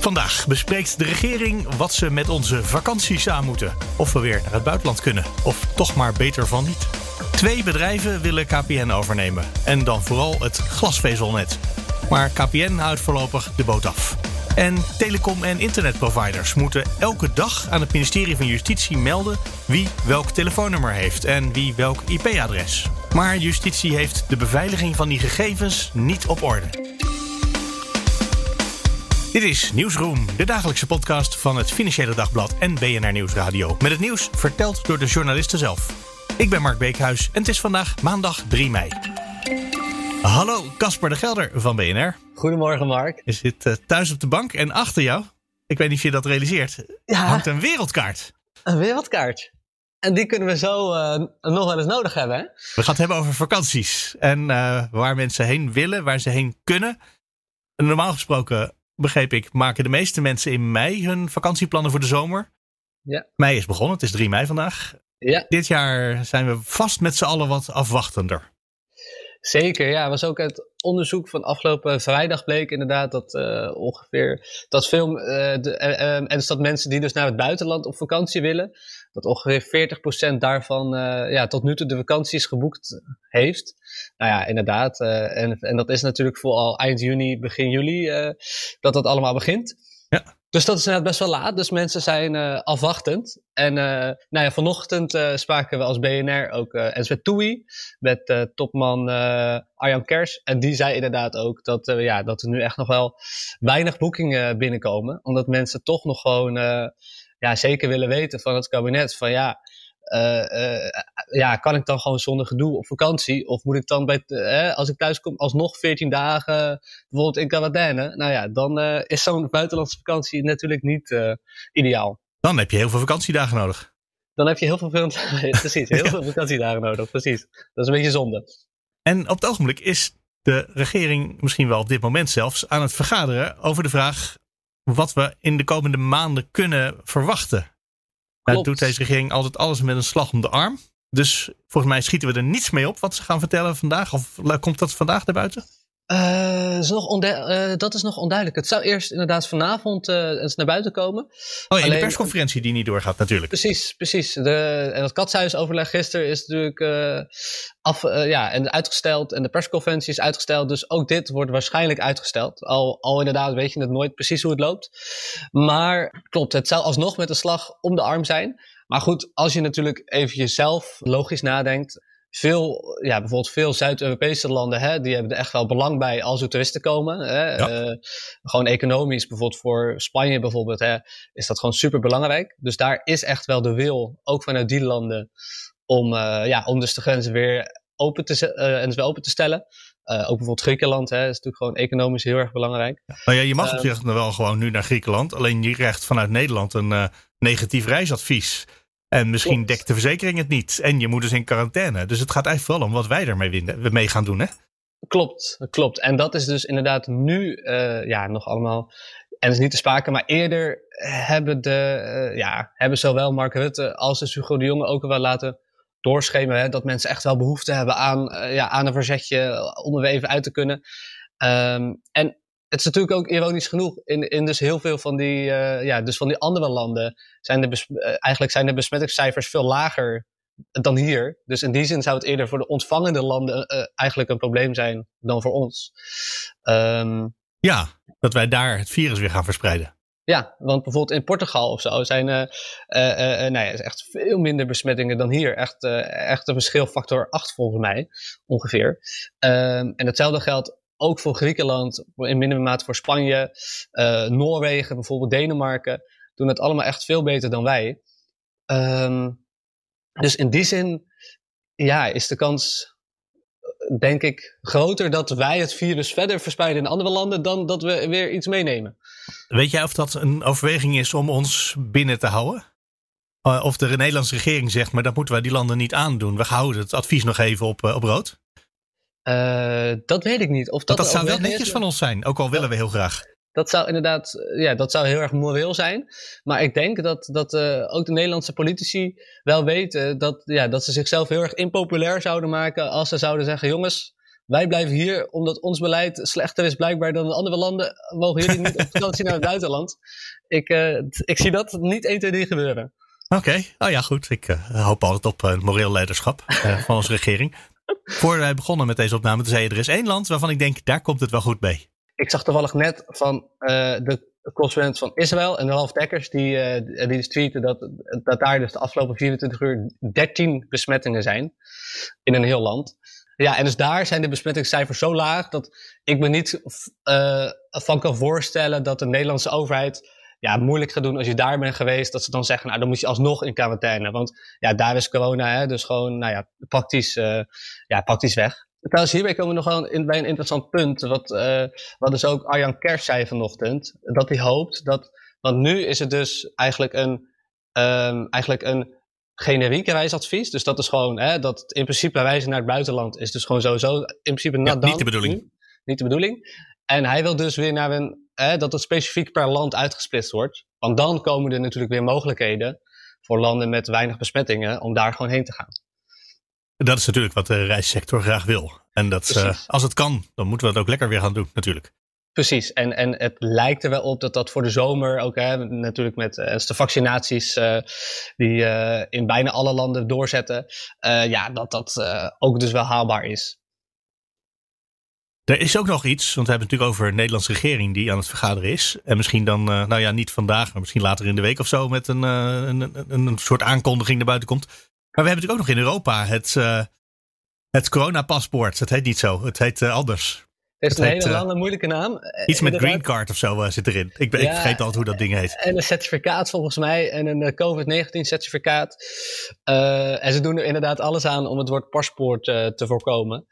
Vandaag bespreekt de regering wat ze met onze vakanties aan moeten. Of we weer naar het buitenland kunnen. Of toch maar beter van niet. Twee bedrijven willen KPN overnemen. En dan vooral het glasvezelnet. Maar KPN houdt voorlopig de boot af. En telecom- en internetproviders moeten elke dag aan het ministerie van Justitie melden wie welk telefoonnummer heeft en wie welk IP-adres. Maar justitie heeft de beveiliging van die gegevens niet op orde. Dit is Nieuwsroom, de dagelijkse podcast van het Financiële Dagblad en BNR Nieuwsradio. Met het nieuws verteld door de journalisten zelf. Ik ben Mark Beekhuis en het is vandaag maandag 3 mei. Hallo, Casper de Gelder van BNR. Goedemorgen, Mark. Je zit uh, thuis op de bank en achter jou, ik weet niet of je dat realiseert, Ja. hangt een wereldkaart. Een wereldkaart. En die kunnen we zo eh, nog wel eens nodig hebben, hè? We gaan het hebben over vakanties en eh, waar mensen heen willen, waar ze heen kunnen. En normaal gesproken, begreep ik, maken de meeste mensen in mei hun vakantieplannen voor de zomer. Ja. Mei is begonnen, het is 3 mei vandaag. Ja, Dit jaar zijn we vast met z'n allen wat afwachtender. zeker. Ja, was ook uit onderzoek van afgelopen vrijdag bleek inderdaad dat eh, ongeveer dat veel eh, de, eh, en dus dat mensen die dus naar het buitenland op vakantie willen, dat ongeveer 40% daarvan eh, ja, tot nu toe de vakanties geboekt heeft. Nou ja, inderdaad. eh, en, en dat is natuurlijk vooral eind juni, begin juli eh, dat dat allemaal begint. Ja. Dus dat is inderdaad best wel laat. Dus mensen zijn eh, afwachtend. En eh, nou ja, vanochtend eh, spraken we als BNR ook eh eens met eh, topman eh, Arjan Kers. En die zei inderdaad ook dat, eh, ja, dat er nu echt nog wel weinig boekingen binnenkomen. Omdat mensen toch nog gewoon eh, ja, zeker willen weten van het kabinet. Van ja, eh, eh, ja, kan ik dan gewoon zonder gedoe op vakantie? Of moet ik dan bij, eh, als ik thuis kom alsnog 14 dagen bijvoorbeeld in quarantaine? Nou ja, dan is zo'n buitenlandse vakantie natuurlijk niet ideaal. Dan heb je heel veel vakantiedagen nodig. Dan heb je heel veel, precies, heel veel vakantiedagen nodig. Precies. Dat is een beetje zonde. En op het ogenblik is de regering misschien wel op dit moment zelfs aan het vergaderen over de vraag wat we in de komende maanden kunnen verwachten. Nou doet deze regering altijd alles met een slag om de arm. Dus volgens mij schieten we er niets mee op wat ze gaan vertellen vandaag. Of la- komt dat vandaag naar buiten? Eh, is nog ondu- eh, dat is nog onduidelijk. Het zou eerst inderdaad vanavond eh, eens naar buiten komen. Oh, in de persconferentie die niet doorgaat natuurlijk. Precies, precies. De, en dat katshuisoverleg gisteren is natuurlijk af, ja, en uitgesteld. En de persconferentie is uitgesteld. Dus ook dit wordt waarschijnlijk uitgesteld. Al, al inderdaad weet je het nooit precies hoe het loopt. Maar klopt, het zou alsnog met een slag om de arm zijn. Maar goed, als je natuurlijk even jezelf logisch nadenkt. Veel, ja, bijvoorbeeld veel Zuid-Europese landen, hè, die hebben er echt wel belang bij als er toeristen komen. Hè. Ja. Eh, gewoon economisch, bijvoorbeeld voor Spanje bijvoorbeeld, hè, is dat gewoon super belangrijk. Dus daar is echt wel de wil, ook vanuit die landen, om, eh, ja, om dus de grenzen weer open te, eh, en dus weer open te stellen. Ook bijvoorbeeld Griekenland hè, is natuurlijk gewoon economisch heel erg belangrijk. Nou ja, je mag op Ehm. zich nog wel gewoon nu naar Griekenland. Alleen je krijgt vanuit Nederland een negatief reisadvies. En misschien Klopt. dekt de verzekering het niet. En je moet dus in quarantaine. Dus het gaat eigenlijk vooral om wat wij ermee winnen- mee gaan doen. Hè? Klopt, klopt. En dat is dus inderdaad nu eh, ja, nog allemaal. En het is niet te sprake, maar eerder hebben, de, eh, ja, hebben zowel Mark Rutte als dus Hugo de Jonge ook wel laten doorschemeren. Hè, dat mensen echt wel behoefte hebben aan, eh, ja, aan een verzetje om er weer even uit te kunnen. Ehm, en het is natuurlijk ook ironisch genoeg. In, in dus heel veel van die, eh, ja, dus van die andere landen zijn de eh, eigenlijk zijn de besmettingscijfers veel lager dan hier. Dus in die zin zou het eerder voor de ontvangende landen eh, eigenlijk een probleem zijn dan voor ons. Ehm, Ja, dat wij daar het virus weer gaan verspreiden. ja, want bijvoorbeeld in Portugal of zo zijn nou ja, is echt veel minder besmettingen dan hier. Echt, echt een verschil factor 8 volgens mij, ongeveer. Ehm, en hetzelfde geldt ook voor Griekenland, in mindere mate voor Spanje, eh, Noorwegen, bijvoorbeeld Denemarken. Doen het allemaal echt veel beter dan wij. Ehm, dus in die zin, ja, is de kans, eh, denk ik, groter dat wij het virus verder verspreiden in andere landen dan dat we weer iets meenemen. Weet jij of dat een overweging is om ons binnen te houden? of de Nederlandse regering zegt, maar dat moeten wij die landen niet aandoen. We houden het advies nog even op, op rood. Dat weet ik niet. Of dat, dat zou wel netjes van ons zijn, ook al willen we heel graag. Dat zou inderdaad, ja, dat zou heel erg moreel zijn. Maar ik denk dat, dat uh, ook de Nederlandse politici wel weten dat, ja, dat ze zichzelf heel erg impopulair zouden maken als ze zouden zeggen: jongens, wij blijven hier omdat ons beleid slechter is blijkbaar dan in andere landen. Mogen jullie niet op vakantie naar het buitenland? Ik, uh, ik zie dat niet 1, 2, 3 gebeuren. Oké, okay. oh ja, goed. Ik uh, hoop altijd op uh, moreel leiderschap van onze regering. Voor wij begonnen met deze opname, zei je: er is één land waarvan ik denk, daar komt het wel goed mee. Ik zag toevallig net van de correspondent van Israël en Ralf Dekkers, die, die dus tweeten dat, dat daar dus de afgelopen 24 uur 13 besmettingen zijn in een heel land. Ja, en dus daar zijn de besmettingscijfers zo laag dat ik me niet uh, van kan voorstellen dat de Nederlandse overheid ja, moeilijk gaat doen als je daar bent geweest. Dat ze dan zeggen, nou dan moet je alsnog in quarantaine. Want ja, daar is corona hè, dus gewoon nou ja, praktisch, uh, ja, praktisch weg. Trouwens, hierbij komen we nog wel in, bij een interessant punt. Wat, uh, wat dus ook Arjan Kers zei vanochtend. Dat hij hoopt dat. Want nu is het dus eigenlijk een, um, eigenlijk een generieke reisadvies. Dus dat is gewoon, hè, dat in principe reizen naar het buitenland is dus gewoon sowieso in principe ja, niet de bedoeling. niet de bedoeling. En hij wil dus weer naar een, hè, dat het specifiek per land uitgesplitst wordt. Want dan komen er natuurlijk weer mogelijkheden voor landen met weinig besmettingen om daar gewoon heen te gaan. Dat is natuurlijk wat de reissector graag wil. En dat, uh, als het kan, dan moeten we dat ook lekker weer gaan doen, natuurlijk. Precies, en, en het lijkt er wel op dat dat voor de zomer ook, hè, natuurlijk met uh, de vaccinaties uh, die in bijna alle landen doorzetten, ja, dat dat ook dus wel haalbaar is. Er is ook nog iets, want we hebben het natuurlijk over de Nederlandse regering die aan het vergaderen is. En misschien dan, nou ja, niet vandaag, maar misschien later in de week of zo met een, een, een, een soort aankondiging naar buiten komt. Maar we hebben natuurlijk ook nog in Europa het, het coronapaspoort. Het heet niet zo, het heet anders. Het is een hele lange, moeilijke naam. Iets met green card of zo uh, zit erin. Ik, ben, ik vergeet altijd hoe dat ding heet. En een certificaat volgens mij. En een COVID-19 certificaat. Uh, en ze doen er inderdaad alles aan om het woord paspoort uh, te voorkomen.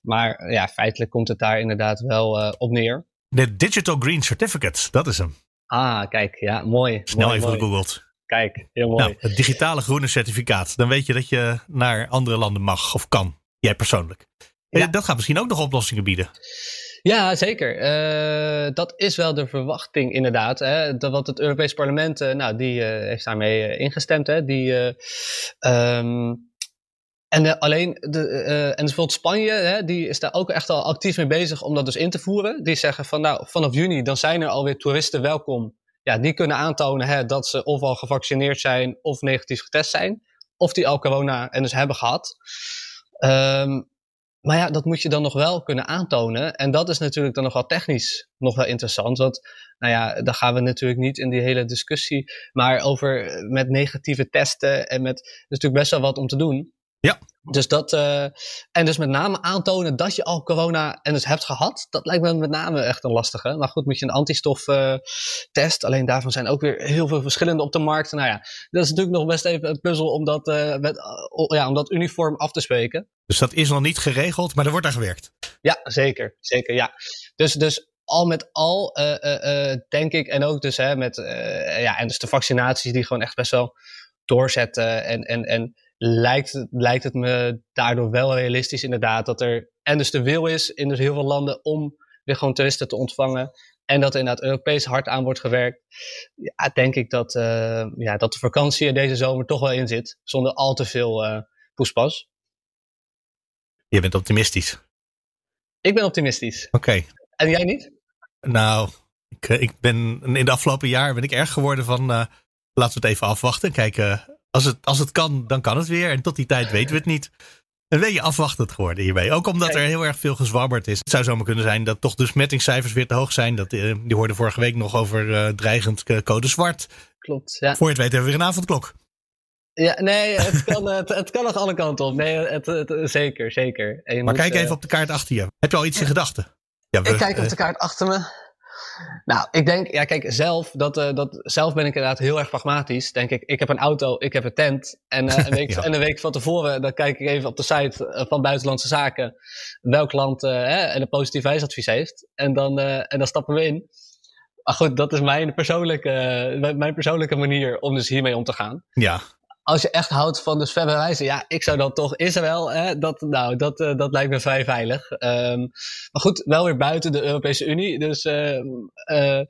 Maar ja, feitelijk komt het daar inderdaad wel op neer. De Digital Green Certificate, dat is hem. Ah, kijk, ja, mooi. Snel mooi, even gegoogeld. Kijk, heel mooi. Nou, het digitale groene certificaat. Dan weet je dat je naar andere landen mag of kan. Jij persoonlijk. Ja. Dat gaat misschien ook nog oplossingen bieden. Ja, zeker. Uh, dat is wel de verwachting inderdaad. Hè. Dat, wat het Europees Parlement, uh, nou, die uh, heeft daarmee ingestemd. Hè. Die, um, en alleen, de, en bijvoorbeeld Spanje, hè, die is daar ook echt al actief mee bezig om dat dus in te voeren. Die zeggen van, nou, vanaf juni dan zijn er alweer toeristen welkom. Ja, die kunnen aantonen hè, dat ze of al gevaccineerd zijn of negatief getest zijn. Of die al corona en dus hebben gehad. Um, maar ja, dat moet je dan nog wel kunnen aantonen. En dat is natuurlijk dan nog wel technisch nog wel interessant. Want nou ja, daar gaan we natuurlijk niet in die hele discussie. Maar over met negatieve testen en met. Er is natuurlijk best wel wat om te doen. Ja. Dus dat, uh, en dus met name aantonen dat je al corona en dus hebt gehad, dat lijkt me met name echt een lastige. Maar goed, moet je een antistoftest. Uh, Alleen daarvan zijn ook weer heel veel verschillende op de markt. Nou ja, dat is natuurlijk nog best even een puzzel om dat, uh, met, ja, om dat uniform af te spreken. Dus dat is nog niet geregeld, maar er wordt aan gewerkt. Ja, zeker. Zeker, ja. Dus, dus al met al denk ik, en ook dus hè, met ja, en dus de vaccinaties die gewoon echt best wel doorzetten en, en, en lijkt, lijkt het me daardoor wel realistisch inderdaad dat er en dus de wil is in dus heel veel landen om weer gewoon toeristen te ontvangen. En dat er inderdaad Europees hard aan wordt gewerkt. Ja, denk ik dat, uh, ja, dat de vakantie er deze zomer toch wel in zit. Zonder al te veel uh, poespas. Je bent optimistisch. Ik ben optimistisch. Oké. Okay. En jij niet? Nou, ik, eh, ik ben in de afgelopen jaar ben ik erg geworden van uh, laten we het even afwachten. Kijken als het, als het kan, dan kan het weer. En tot die tijd weten we het niet. Een beetje afwachtend geworden hierbij. Ook omdat er heel erg veel gezwabberd is. Het zou zomaar kunnen zijn dat toch de smettingscijfers weer te hoog zijn. Dat, uh, die hoorden vorige week nog over uh, dreigend code zwart. Klopt, ja. Voor je het weet hebben we weer een avondklok. Ja, nee, het kan, het, het kan nog alle kanten op. Nee, het, het, zeker, zeker. maar moet, kijk even op de kaart achter je. Heb je al iets in gedachten? Ja, we, ik kijk op de kaart achter me. Nou, ik denk, ja, kijk, zelf, dat, uh, dat, zelf ben ik inderdaad heel erg pragmatisch. Denk ik, ik heb een auto, ik heb een tent. En, uh, een, week, ja. en een week van tevoren, dan kijk ik even op de site uh, van Buitenlandse Zaken. welk land hè, een positief reisadvies heeft. En dan, en dan stappen we in. Maar goed, dat is mijn persoonlijke, mijn persoonlijke manier om dus hiermee om te gaan. Ja. Als je echt houdt van dus verre reizen, ja, ik zou dan toch Israël, hè, dat, nou, dat, uh, dat lijkt me vrij veilig. Um, maar goed, wel weer buiten de Europese Unie. Dus uh, uh,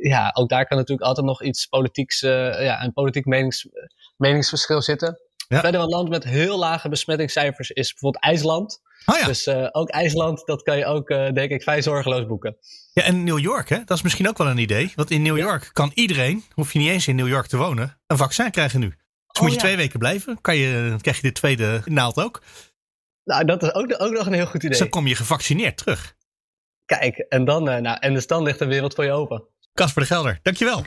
ja, ook daar kan natuurlijk altijd nog iets politieks, ja, een politiek menings, meningsverschil zitten. Ja. Verder een land met heel lage besmettingscijfers is bijvoorbeeld IJsland. Oh ja. Dus ook IJsland, dat kan je ook, denk ik, vrij zorgeloos boeken. Ja, en New York, hè? dat is misschien ook wel een idee. Want in New York kan iedereen, hoef je niet eens in New York te wonen, een vaccin krijgen nu. Dus oh, moet je ja. twee weken blijven, kan je, krijg je de tweede naald ook. Nou, dat is ook, ook nog een heel goed idee. Dus dan kom je gevaccineerd terug. Kijk, en dan, uh, nou, en dus dan ligt de wereld voor je open. Casper de Gelder, dankjewel.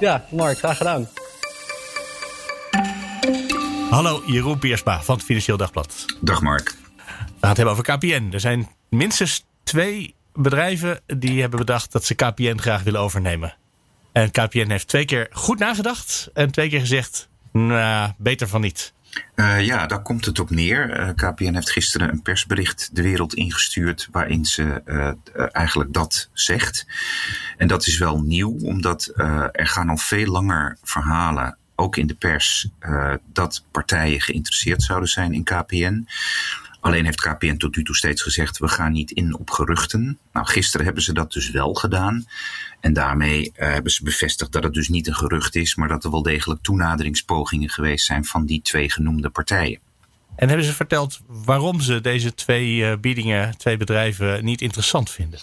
Ja, Mark, graag gedaan. Hallo, Jeroen Piersma van het Financieel Dagblad. Dag Mark. We gaan het hebben over KPN. Er zijn minstens twee bedrijven die hebben bedacht dat ze KPN graag willen overnemen. En KPN heeft twee keer goed nagedacht en twee keer gezegd, nou, beter van niet. Uh, ja, daar komt het op neer. Uh, KPN heeft gisteren een persbericht de wereld ingestuurd waarin ze uh, eigenlijk dat zegt. En dat is wel nieuw, omdat er gaan al veel langer verhalen ook in de pers dat partijen geïnteresseerd zouden zijn in KPN. Alleen heeft KPN tot nu toe steeds gezegd: we gaan niet in op geruchten. Nou, gisteren hebben ze dat dus wel gedaan. En daarmee uh, hebben ze bevestigd dat het dus niet een gerucht is, maar dat er wel degelijk toenaderingspogingen geweest zijn van die twee genoemde partijen. En hebben ze verteld waarom ze deze twee uh, biedingen, twee bedrijven, niet interessant vinden?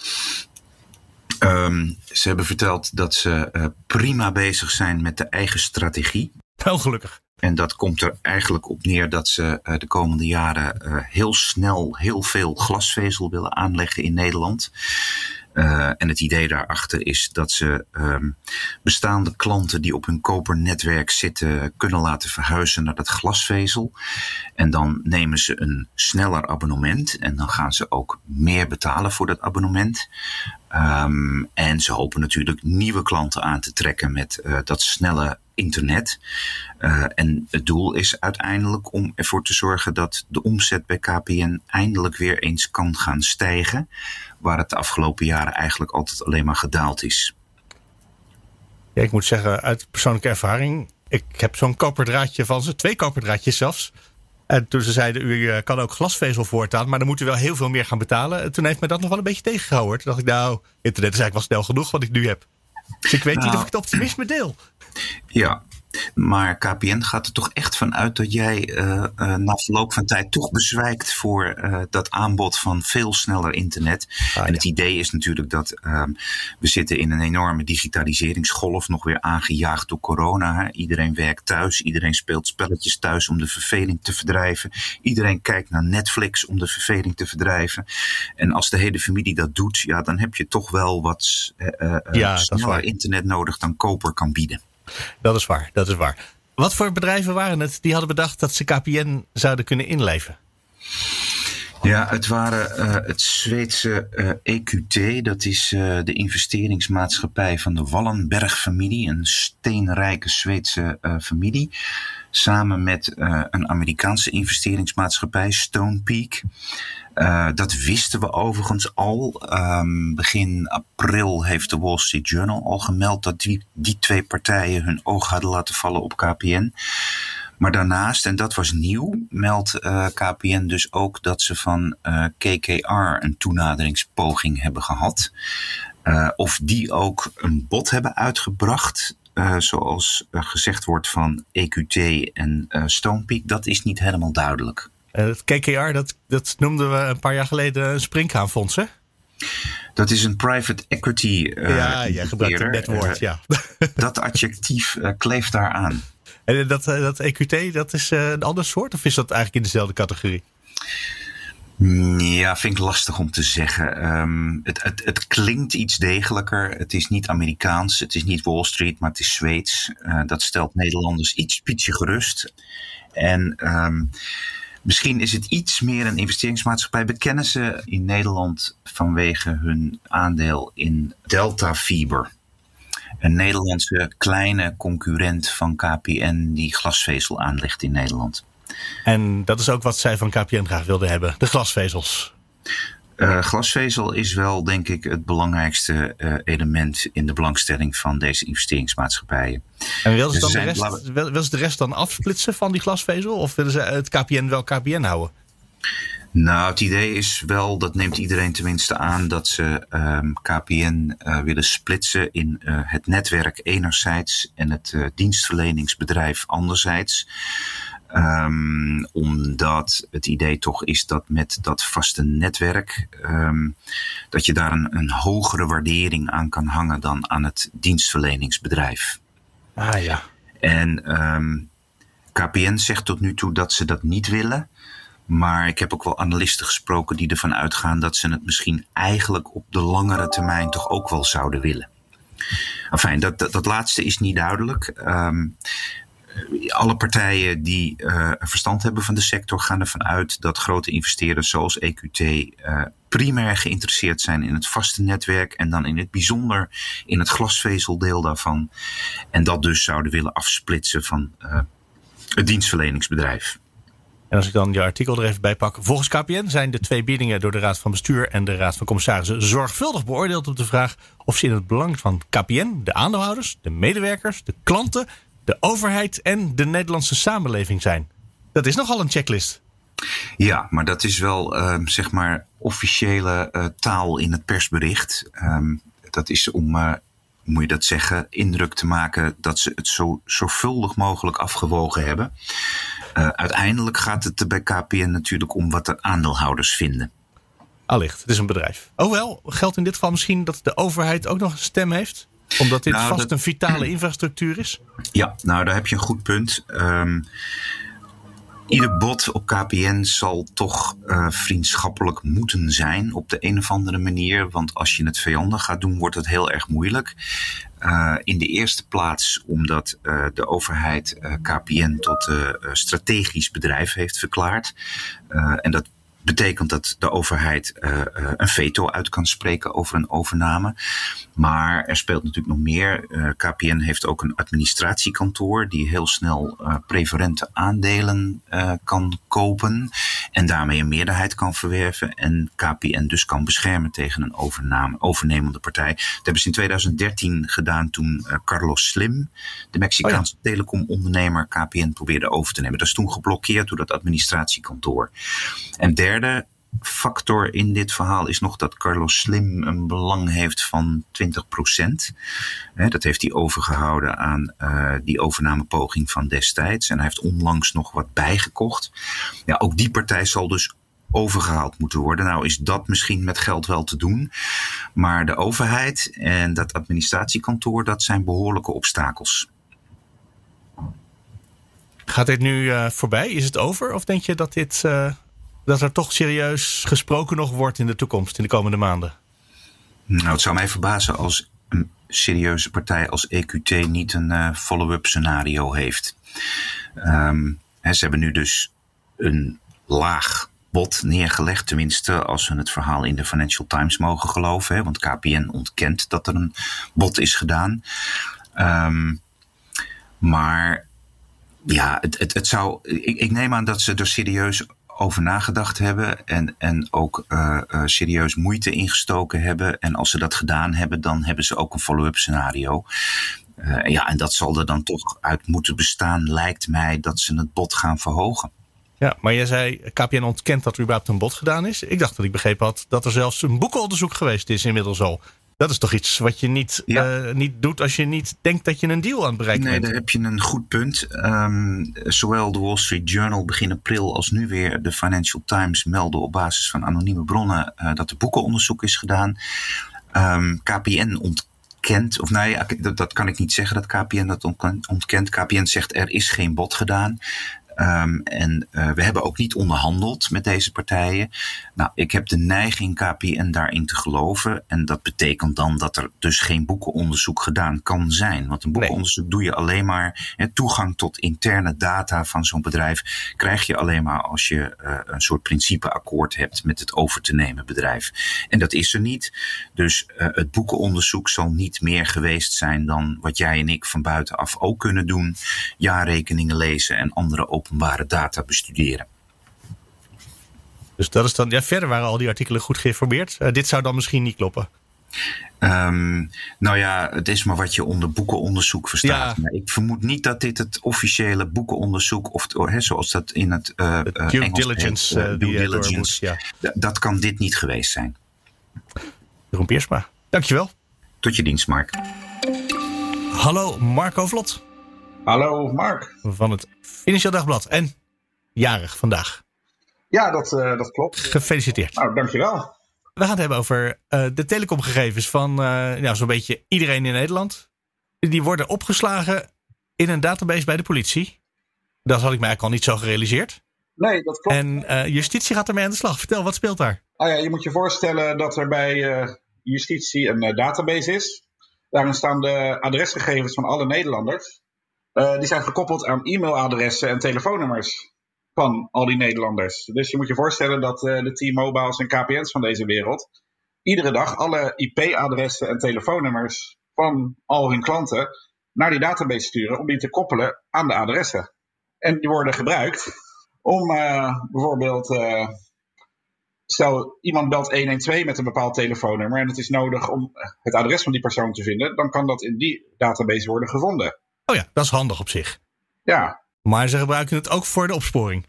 Um, ze hebben verteld dat ze uh, prima bezig zijn met de eigen strategie. Wel gelukkig. En dat komt er eigenlijk op neer dat ze uh, de komende jaren uh, heel snel heel veel glasvezel willen aanleggen in Nederland. Uh, en het idee daarachter is dat ze um, bestaande klanten die op hun kopernetwerk zitten kunnen laten verhuizen naar dat glasvezel. En dan nemen ze een sneller abonnement en dan gaan ze ook meer betalen voor dat abonnement. Um, en ze hopen natuurlijk nieuwe klanten aan te trekken met uh, dat snelle internet. Uh, en het doel is uiteindelijk om ervoor te zorgen dat de omzet bij KPN eindelijk weer eens kan gaan stijgen. Waar het de afgelopen jaren eigenlijk altijd alleen maar gedaald is. Ja, ik moet zeggen, uit persoonlijke ervaring. Ik heb zo'n koperdraadje van ze, twee koperdraadjes zelfs. En toen ze zeiden, u eh, kan ook glasvezel voortaan, maar dan moet u wel heel veel meer gaan betalen. Toen heeft me dat nog wel een beetje tegengehouden. Toen dacht ik, nou, internet is eigenlijk wel snel genoeg wat ik nu heb. Dus ik weet nou, niet of ik het optimisme deel. Ja, maar KPN gaat er toch echt van uit dat jij uh, uh, na verloop van tijd toch bezwijkt voor uh, dat aanbod van veel sneller internet. Ah, en het idee is natuurlijk dat ehm, we zitten in een enorme digitaliseringsgolf, nog weer aangejaagd door corona. Iedereen werkt thuis, iedereen speelt spelletjes thuis om de verveling te verdrijven. Iedereen kijkt naar Netflix om de verveling te verdrijven. En als de hele familie dat doet, ja, dan heb je toch wel wat ja, sneller internet nodig dan koper kan bieden. Dat is waar, dat is waar. Wat voor bedrijven waren het die hadden bedacht dat ze KPN zouden kunnen inleven? Ja, het waren uh, het Zweedse EQT, dat is uh, de investeringsmaatschappij van de Wallenberg-familie, een steenrijke Zweedse familie, samen met een Amerikaanse investeringsmaatschappij, Stonepeak. Uh, dat wisten we overigens al. Um, begin april heeft de Wall Street Journal al gemeld dat die, die twee partijen hun oog hadden laten vallen op KPN. Maar daarnaast, en dat was nieuw, meldt uh, KPN dus ook dat ze van uh, KKR een toenaderingspoging hebben gehad. Uh, of die ook een bod hebben uitgebracht. Zoals gezegd wordt van EQT en Stonepeak, dat is niet helemaal duidelijk. Het KKR, dat, dat noemden we een paar jaar geleden een springhaanfonds, hè? Dat is een private equity. Uh, ja, jij gebruikt het net woord, ja. dat adjectief uh, kleeft daar aan. En dat, dat EQT, dat is een ander soort? Of is dat eigenlijk in dezelfde categorie? Ja, vind ik lastig om te zeggen. Um, het, het, het klinkt iets degelijker. Het is niet Amerikaans, het is niet Wall Street, maar het is Zweeds. dat stelt Nederlanders iets pietje gerust. En um, Misschien is het iets meer een investeringsmaatschappij. Bekennen ze in Nederland vanwege hun aandeel in Delta Fiber. Een Nederlandse kleine concurrent van KPN die glasvezel aanlegt in Nederland. En dat is ook wat zij van KPN graag wilden hebben, de glasvezels. Uh, glasvezel is wel, denk ik, het belangrijkste uh, element in de belangstelling van deze investeringsmaatschappijen. En willen ze, dus dan de rest, willen ze de rest dan afsplitsen van die glasvezel? Of willen ze het KPN wel KPN houden? Nou, het idee is wel, dat neemt iedereen tenminste aan, dat ze um, KPN uh, willen splitsen in uh, het netwerk enerzijds en het uh, dienstverleningsbedrijf anderzijds. Um, omdat het idee toch is dat met dat vaste netwerk, um, dat je daar een, een hogere waardering aan kan hangen dan aan het dienstverleningsbedrijf. Ah ja. En um, KPN zegt tot nu toe dat ze dat niet willen. Maar ik heb ook wel analisten gesproken die ervan uitgaan dat ze het misschien eigenlijk op de langere termijn toch ook wel zouden willen. Enfin, dat, dat, dat laatste is niet duidelijk. Um, alle partijen die uh, verstand hebben van de sector gaan ervan uit dat grote investeerders zoals EQT uh, primair geïnteresseerd zijn in het vaste netwerk en dan in het bijzonder in het glasvezeldeel daarvan. En dat dus zouden willen afsplitsen van uh, het dienstverleningsbedrijf. En als ik dan je artikel er even bij pak. Volgens KPN zijn de twee biedingen door de Raad van Bestuur en de Raad van Commissarissen zorgvuldig beoordeeld op de vraag of ze in het belang van KPN, de aandeelhouders, de medewerkers, de klanten, de overheid en de Nederlandse samenleving zijn. Dat is nogal een checklist. Ja, maar dat is wel uh, zeg maar officiële uh, taal in het persbericht. Um, dat is om, uh, moet je dat zeggen, indruk te maken dat ze het zo zorgvuldig mogelijk afgewogen hebben. Uh, uiteindelijk gaat het er bij KPN natuurlijk om wat de aandeelhouders vinden. Allicht, het is een bedrijf. Oh wel, geldt in dit geval misschien dat de overheid ook nog een stem heeft? Omdat dit nou, vast dat... een vitale infrastructuur is? Ja, nou daar heb je een goed punt. Um, ieder bod op KPN zal toch uh, vriendschappelijk moeten zijn op de een of andere manier. Want als je het vijandig gaat doen, wordt het heel erg moeilijk. Uh, in de eerste plaats omdat uh, de overheid KPN tot strategisch bedrijf heeft verklaard. en dat betekent dat de overheid uh, een veto uit kan spreken over een overname. Maar er speelt natuurlijk nog meer. Uh, KPN heeft ook een administratiekantoor die heel snel uh, preferente aandelen kan kopen en daarmee een meerderheid kan verwerven en KPN dus kan beschermen tegen een overname, overnemende partij. Dat hebben ze in 2013 gedaan toen Carlos Slim, de Mexicaanse oh ja. telecomondernemer, KPN probeerde over te nemen. Dat is toen geblokkeerd door dat administratiekantoor. En derde derde factor in dit verhaal is nog dat Carlos Slim een belang heeft van 20%. dat heeft hij overgehouden aan uh, die overnamepoging van destijds. En hij heeft onlangs nog wat bijgekocht. Ja, ook die partij zal dus overgehaald moeten worden. Nou is dat misschien met geld wel te doen. Maar de overheid en dat administratiekantoor, dat zijn behoorlijke obstakels. Gaat dit nu uh, voorbij? Is het over? Of denk je dat dit uh, dat er toch serieus gesproken nog wordt in de toekomst, in de komende maanden? Nou, het zou mij verbazen als een serieuze partij als EQT niet een uh, follow-up scenario heeft. Hè, ze hebben nu dus een laag bod neergelegd, tenminste als we het verhaal in de Financial Times mogen geloven. Want KPN ontkent dat er een bod is gedaan. Um, maar ja, het, het, het zou. Ik, ik, neem aan dat ze er serieus over nagedacht hebben en, en ook uh, serieus moeite ingestoken hebben. En als ze dat gedaan hebben, dan hebben ze ook een follow-up scenario. Uh, ja, en dat zal er dan toch uit moeten bestaan, lijkt mij, dat ze het bod gaan verhogen. Ja, maar jij zei, KPN ontkent dat er überhaupt een bod gedaan is. Ik dacht dat ik begrepen had dat er zelfs een boekenonderzoek geweest is inmiddels al. Dat is toch iets wat je niet, ja. uh, niet doet als je niet denkt dat je een deal aan het bereiken nee, bent? Nee, daar heb je een goed punt. Um, zowel de Wall Street Journal begin april als nu weer de Financial Times melden op basis van anonieme bronnen uh, dat er boekenonderzoek is gedaan. Um, KPN ontkent, of ja, dat, dat, kan ik niet zeggen dat KPN dat ontkent. KPN zegt er is geen bod gedaan. Um, en uh, we hebben ook niet onderhandeld met deze partijen. Nou, ik heb de neiging KPN daarin te geloven. En dat betekent dan dat er dus geen boekenonderzoek gedaan kan zijn. Want een boekenonderzoek nee. doe je alleen maar. Hè, toegang tot interne data van zo'n bedrijf krijg je alleen maar als je uh, een soort principeakkoord hebt met het over te nemen bedrijf. En dat is er niet. Dus uh, het boekenonderzoek zal niet meer geweest zijn dan wat jij en ik van buitenaf ook kunnen doen. Jaarrekeningen lezen en andere openbare data bestuderen. Dus dat is dan, ja, verder waren al die artikelen goed geïnformeerd. Uh, dit zou dan misschien niet kloppen. Um, nou ja, het is maar wat je onder boekenonderzoek verstaat. Ja. Maar ik vermoed niet dat dit het officiële boekenonderzoek, of he, zoals dat in het, uh, due Engels diligence, heet, uh, due diligence moet, ja. dat kan dit niet geweest zijn. Jeroen Piersma, dankjewel. Tot je dienst, Mark. Hallo, Marco Vlot. Hallo, Mark. Van het Financieel Dagblad. En jarig vandaag. Ja, dat, uh, dat klopt. Gefeliciteerd. Nou, dankjewel. We gaan het hebben over uh, de telecomgegevens van uh, ja, zo'n beetje iedereen in Nederland. Die worden opgeslagen in een database bij de politie. Dat had ik mij eigenlijk al niet zo gerealiseerd. Nee, dat klopt. En justitie gaat ermee aan de slag. Vertel, wat speelt daar? Ah ja, je moet je voorstellen dat er bij justitie een database is. Daarin staan de adresgegevens van alle Nederlanders. Die zijn gekoppeld aan e-mailadressen en telefoonnummers van al die Nederlanders. Dus je moet je voorstellen dat uh, de T-Mobiles en KPN's van deze wereld iedere dag alle IP-adressen en telefoonnummers van al hun klanten naar die database sturen om die te koppelen aan de adressen. En die worden gebruikt om uh, bijvoorbeeld, stel iemand belt 112 met een bepaald telefoonnummer en het is nodig om het adres van die persoon te vinden, dan kan dat in die database worden gevonden. Oh ja, dat is handig op zich. Ja, maar ze gebruiken het ook voor de opsporing.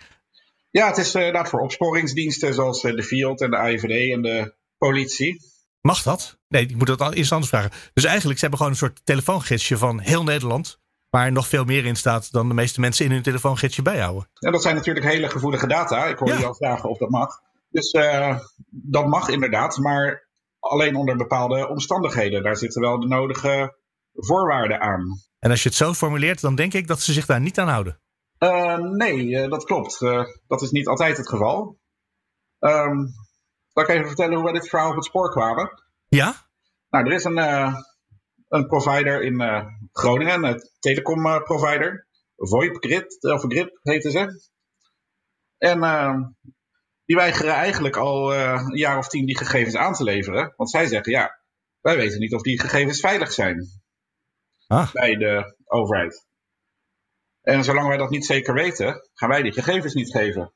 Ja, het is inderdaad voor opsporingsdiensten zoals uh, de Field en de AIVD en de politie. Mag dat? Nee, ik moet dat eerst anders vragen. Dus eigenlijk, ze hebben gewoon een soort telefoongidsje van heel Nederland. Waar nog veel meer in staat dan de meeste mensen in hun telefoongidsje bijhouden. Ja, dat zijn natuurlijk hele gevoelige data. Ik hoor ja. je al vragen of dat mag. Dus uh, dat mag inderdaad, maar alleen onder bepaalde omstandigheden. Daar zitten wel de nodige voorwaarden aan. En als je het zo formuleert, dan denk ik dat ze zich daar niet aan houden. Uh, nee, uh, dat klopt. Uh, dat is niet altijd het geval. Um, zal ik even vertellen hoe wij dit verhaal op het spoor kwamen? Ja? Nou, er is een, een provider in Groningen, een telecom provider. VoIP Grid, of Grip heten ze. En ehm, die weigeren eigenlijk al een jaar of tien die gegevens aan te leveren. Want zij zeggen, ja, wij weten niet of die gegevens veilig zijn. Ah. Bij de overheid. En zolang wij dat niet zeker weten, gaan wij die gegevens niet geven.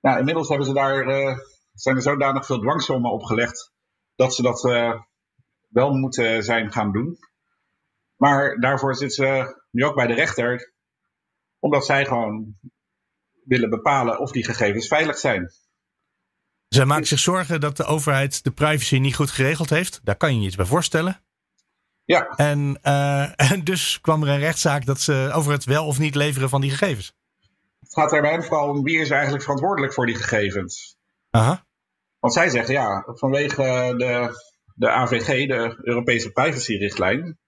Nou, inmiddels hebben ze daar, uh, zijn er zodanig veel dwangsommen opgelegd dat ze dat uh, wel moeten zijn gaan doen. Maar daarvoor zitten ze nu ook bij de rechter, omdat zij gewoon willen bepalen of die gegevens veilig zijn. Zij maken zich zorgen dat de overheid de privacy niet goed geregeld heeft. Daar kan je je iets bij voorstellen. Ja. En, uh, en dus kwam er een rechtszaak dat ze over het wel of niet leveren van die gegevens. Het gaat er bij hen vooral om wie is eigenlijk verantwoordelijk voor die gegevens. Aha. Want zij zeggen ja, vanwege de, de AVG, de Europese privacyrichtlijn,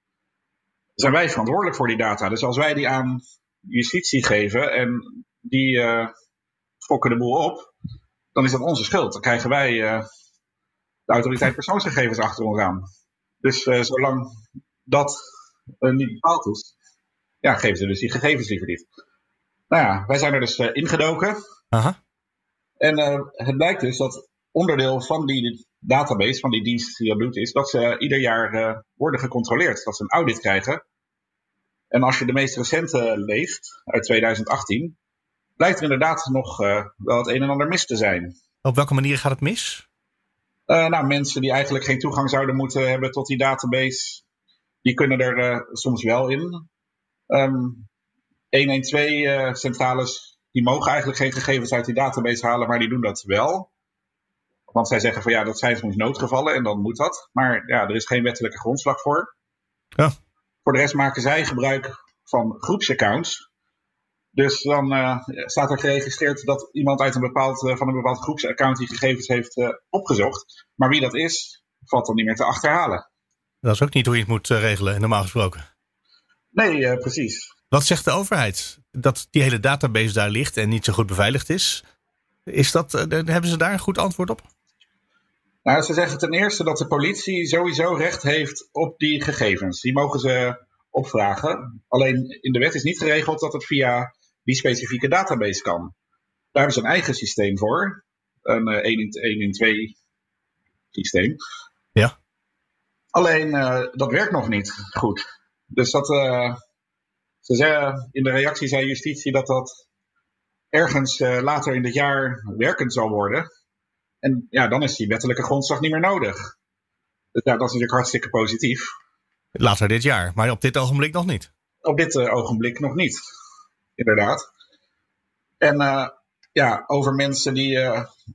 zijn wij verantwoordelijk voor die data. Dus als wij die aan justitie geven en die uh, fokken de boel op, dan is dat onze schuld. Dan krijgen wij uh, de autoriteit persoonsgegevens achter ons aan. Dus uh, zolang dat uh, niet bepaald is, ja, geven ze dus die gegevens liever niet. Nou ja, wij zijn er dus uh, ingedoken. Aha. En het blijkt dus dat onderdeel van die database, van die dienst die dat doet, is dat ze ieder jaar worden gecontroleerd. Dat ze een audit krijgen. En als je de meest recente leest, uit 2018, blijkt er inderdaad nog wel het een en ander mis te zijn. Op welke manier gaat het mis? Uh, nou, mensen die eigenlijk geen toegang zouden moeten hebben tot die database, die kunnen er uh, soms wel in. Um, 112-centrales, die mogen eigenlijk geen gegevens uit die database halen, maar die doen dat wel. Want zij zeggen van ja, dat zijn soms noodgevallen en dan moet dat. Maar ja, er is geen wettelijke grondslag voor. Ja. Voor de rest maken zij gebruik van groepsaccounts. Dus dan uh, staat er geregistreerd dat iemand uit een bepaald, uh, van een bepaald groepsaccount die gegevens heeft uh, opgezocht. Maar wie dat is, valt dan niet meer te achterhalen. Dat is ook niet hoe je het moet regelen, normaal gesproken. Nee, precies. Wat zegt de overheid? Dat die hele database daar ligt en niet zo goed beveiligd is. is dat, hebben ze daar een goed antwoord op? Nou, ze zeggen ten eerste dat de politie sowieso recht heeft op die gegevens. Die mogen ze opvragen. Alleen in de wet is niet geregeld dat het via die specifieke database kan. Daar hebben ze een eigen systeem voor. Een uh, 1 in 2 systeem. Ja. Alleen uh, dat werkt nog niet goed. Dus dat. Uh, ze zeggen, in de reactie zei justitie dat dat ergens uh, later in dit jaar werkend zal worden. En ja, dan is die wettelijke grondslag niet meer nodig. Dus ja, dat is natuurlijk hartstikke positief. Later dit jaar, maar op dit ogenblik nog niet. Op dit uh, ogenblik nog niet, inderdaad. En uh, ja, over mensen die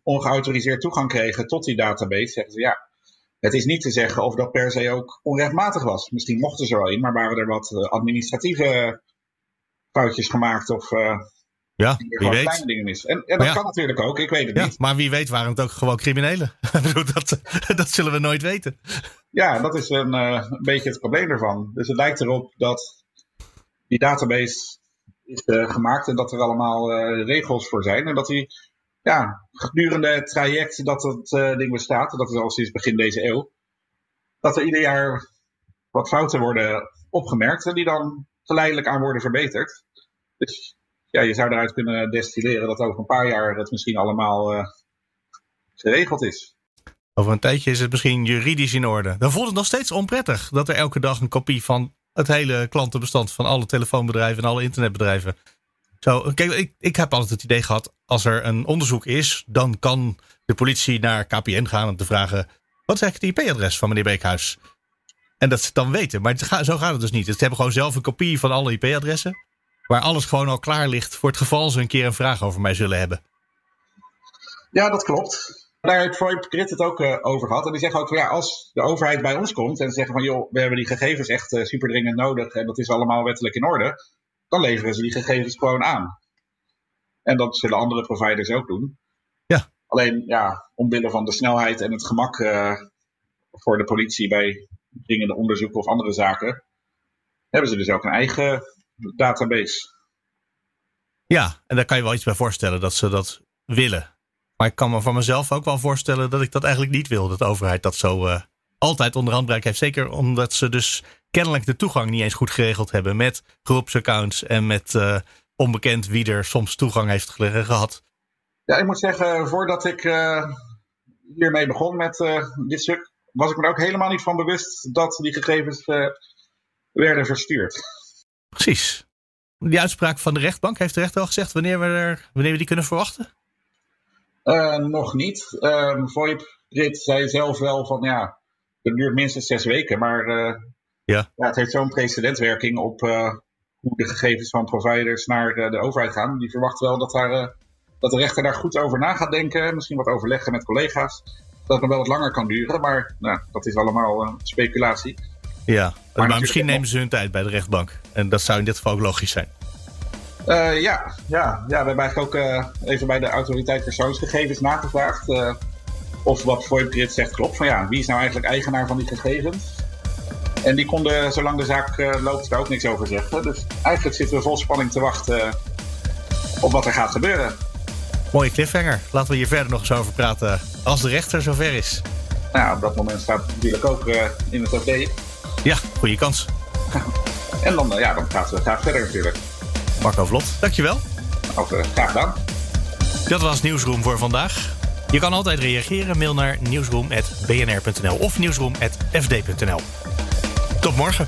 ongeautoriseerd toegang kregen tot die database, zeggen ze ja, het is niet te zeggen of dat per se ook onrechtmatig was. Misschien mochten ze er wel in, maar waren er wat administratieve foutjes gemaakt of uh, ja, wie weet. kleine dingen mis. En, en dat ja. kan natuurlijk ook, ik weet het ja, niet. Maar wie weet waren het ook gewoon criminelen. dat, dat zullen we nooit weten. Ja, dat is een, uh, een beetje het probleem ervan. Dus het lijkt erop dat die database is uh, gemaakt en dat er allemaal regels voor zijn. En dat die ja, gedurende het traject dat het uh, ding bestaat, dat is al sinds begin deze eeuw, dat er ieder jaar wat fouten worden opgemerkt en die dan geleidelijk aan worden verbeterd. Dus ja, je zou eruit kunnen destilleren dat over een paar jaar het misschien allemaal geregeld is. Over een tijdje is het misschien juridisch in orde. Dan voelt het nog steeds onprettig dat er elke dag een kopie van het hele klantenbestand van alle telefoonbedrijven en alle internetbedrijven zo, kijk, ik, ik heb altijd het idee gehad, als er een onderzoek is, dan kan de politie naar KPN gaan om te vragen, wat is eigenlijk het IP-adres van meneer Beekhuis? En dat ze het dan weten. Maar zo gaat het dus niet. Ze hebben gewoon zelf een kopie van alle IP-adressen, waar alles gewoon al klaar ligt voor het geval ze een keer een vraag over mij zullen hebben. Ja, dat klopt. Daar heeft Grit het ook uh, over gehad. En die zeggen ook van ja, als de overheid bij ons komt en zeggen van joh, we hebben die gegevens echt uh, super dringend nodig en dat is allemaal wettelijk in orde dan leveren ze die gegevens gewoon aan. En dat zullen andere providers ook doen. Ja. Alleen, ja, omwille van de snelheid en het gemak uh, voor de politie bij dringende onderzoeken of andere zaken, hebben ze dus ook een eigen database. Ja, en daar kan je wel iets bij voorstellen dat ze dat willen. Maar ik kan me van mezelf ook wel voorstellen dat ik dat eigenlijk niet wil. Dat de overheid dat zo uh, altijd onder handbereik heeft. Zeker omdat ze dus kennelijk de toegang niet eens goed geregeld hebben met groepsaccounts en met uh, onbekend wie er soms toegang heeft gehad. Ja, ik moet zeggen, voordat ik uh, hiermee begon met dit stuk, was ik me er ook helemaal niet van bewust dat die gegevens werden verstuurd. Precies. Die uitspraak van de rechtbank, heeft de rechter al gezegd wanneer we, er, wanneer we die kunnen verwachten? Nog niet. Um, VoIP Rit zei zelf wel van ja, het duurt minstens zes weken, maar ja. ja het heeft zo'n precedentwerking op hoe de gegevens van providers naar de, overheid gaan. Die verwacht wel dat, daar, dat de rechter daar goed over na gaat denken. Misschien wat overleggen met collega's. Dat het nog wel wat langer kan duren, maar nou, dat is allemaal speculatie. Ja, maar, maar misschien nemen ze hun tijd bij de rechtbank. En dat zou in dit geval ook logisch zijn. Uh, ja, ja, ja, we hebben eigenlijk ook uh, even bij de autoriteit persoonsgegevens nagevraagd. Uh, of wat VoIP zegt klopt. Van ja, wie is nou eigenlijk eigenaar van die gegevens? En die konden, zolang de zaak loopt, daar ook niks over zeggen. Dus eigenlijk zitten we vol spanning te wachten op wat er gaat gebeuren. Mooie cliffhanger. Laten we hier verder nog eens over praten als de rechter zover is. Nou, op dat moment staat het natuurlijk ook in het OD. Ja, goede kans. en dan, ja, dan gaan we graag verder natuurlijk. Marco Vlot, dankjewel. Ook, graag gedaan. Dat was Nieuwsroom voor vandaag. Je kan altijd reageren. Mail naar nieuwsroom.bnr.nl of nieuwsroom.fd.nl. Tot morgen.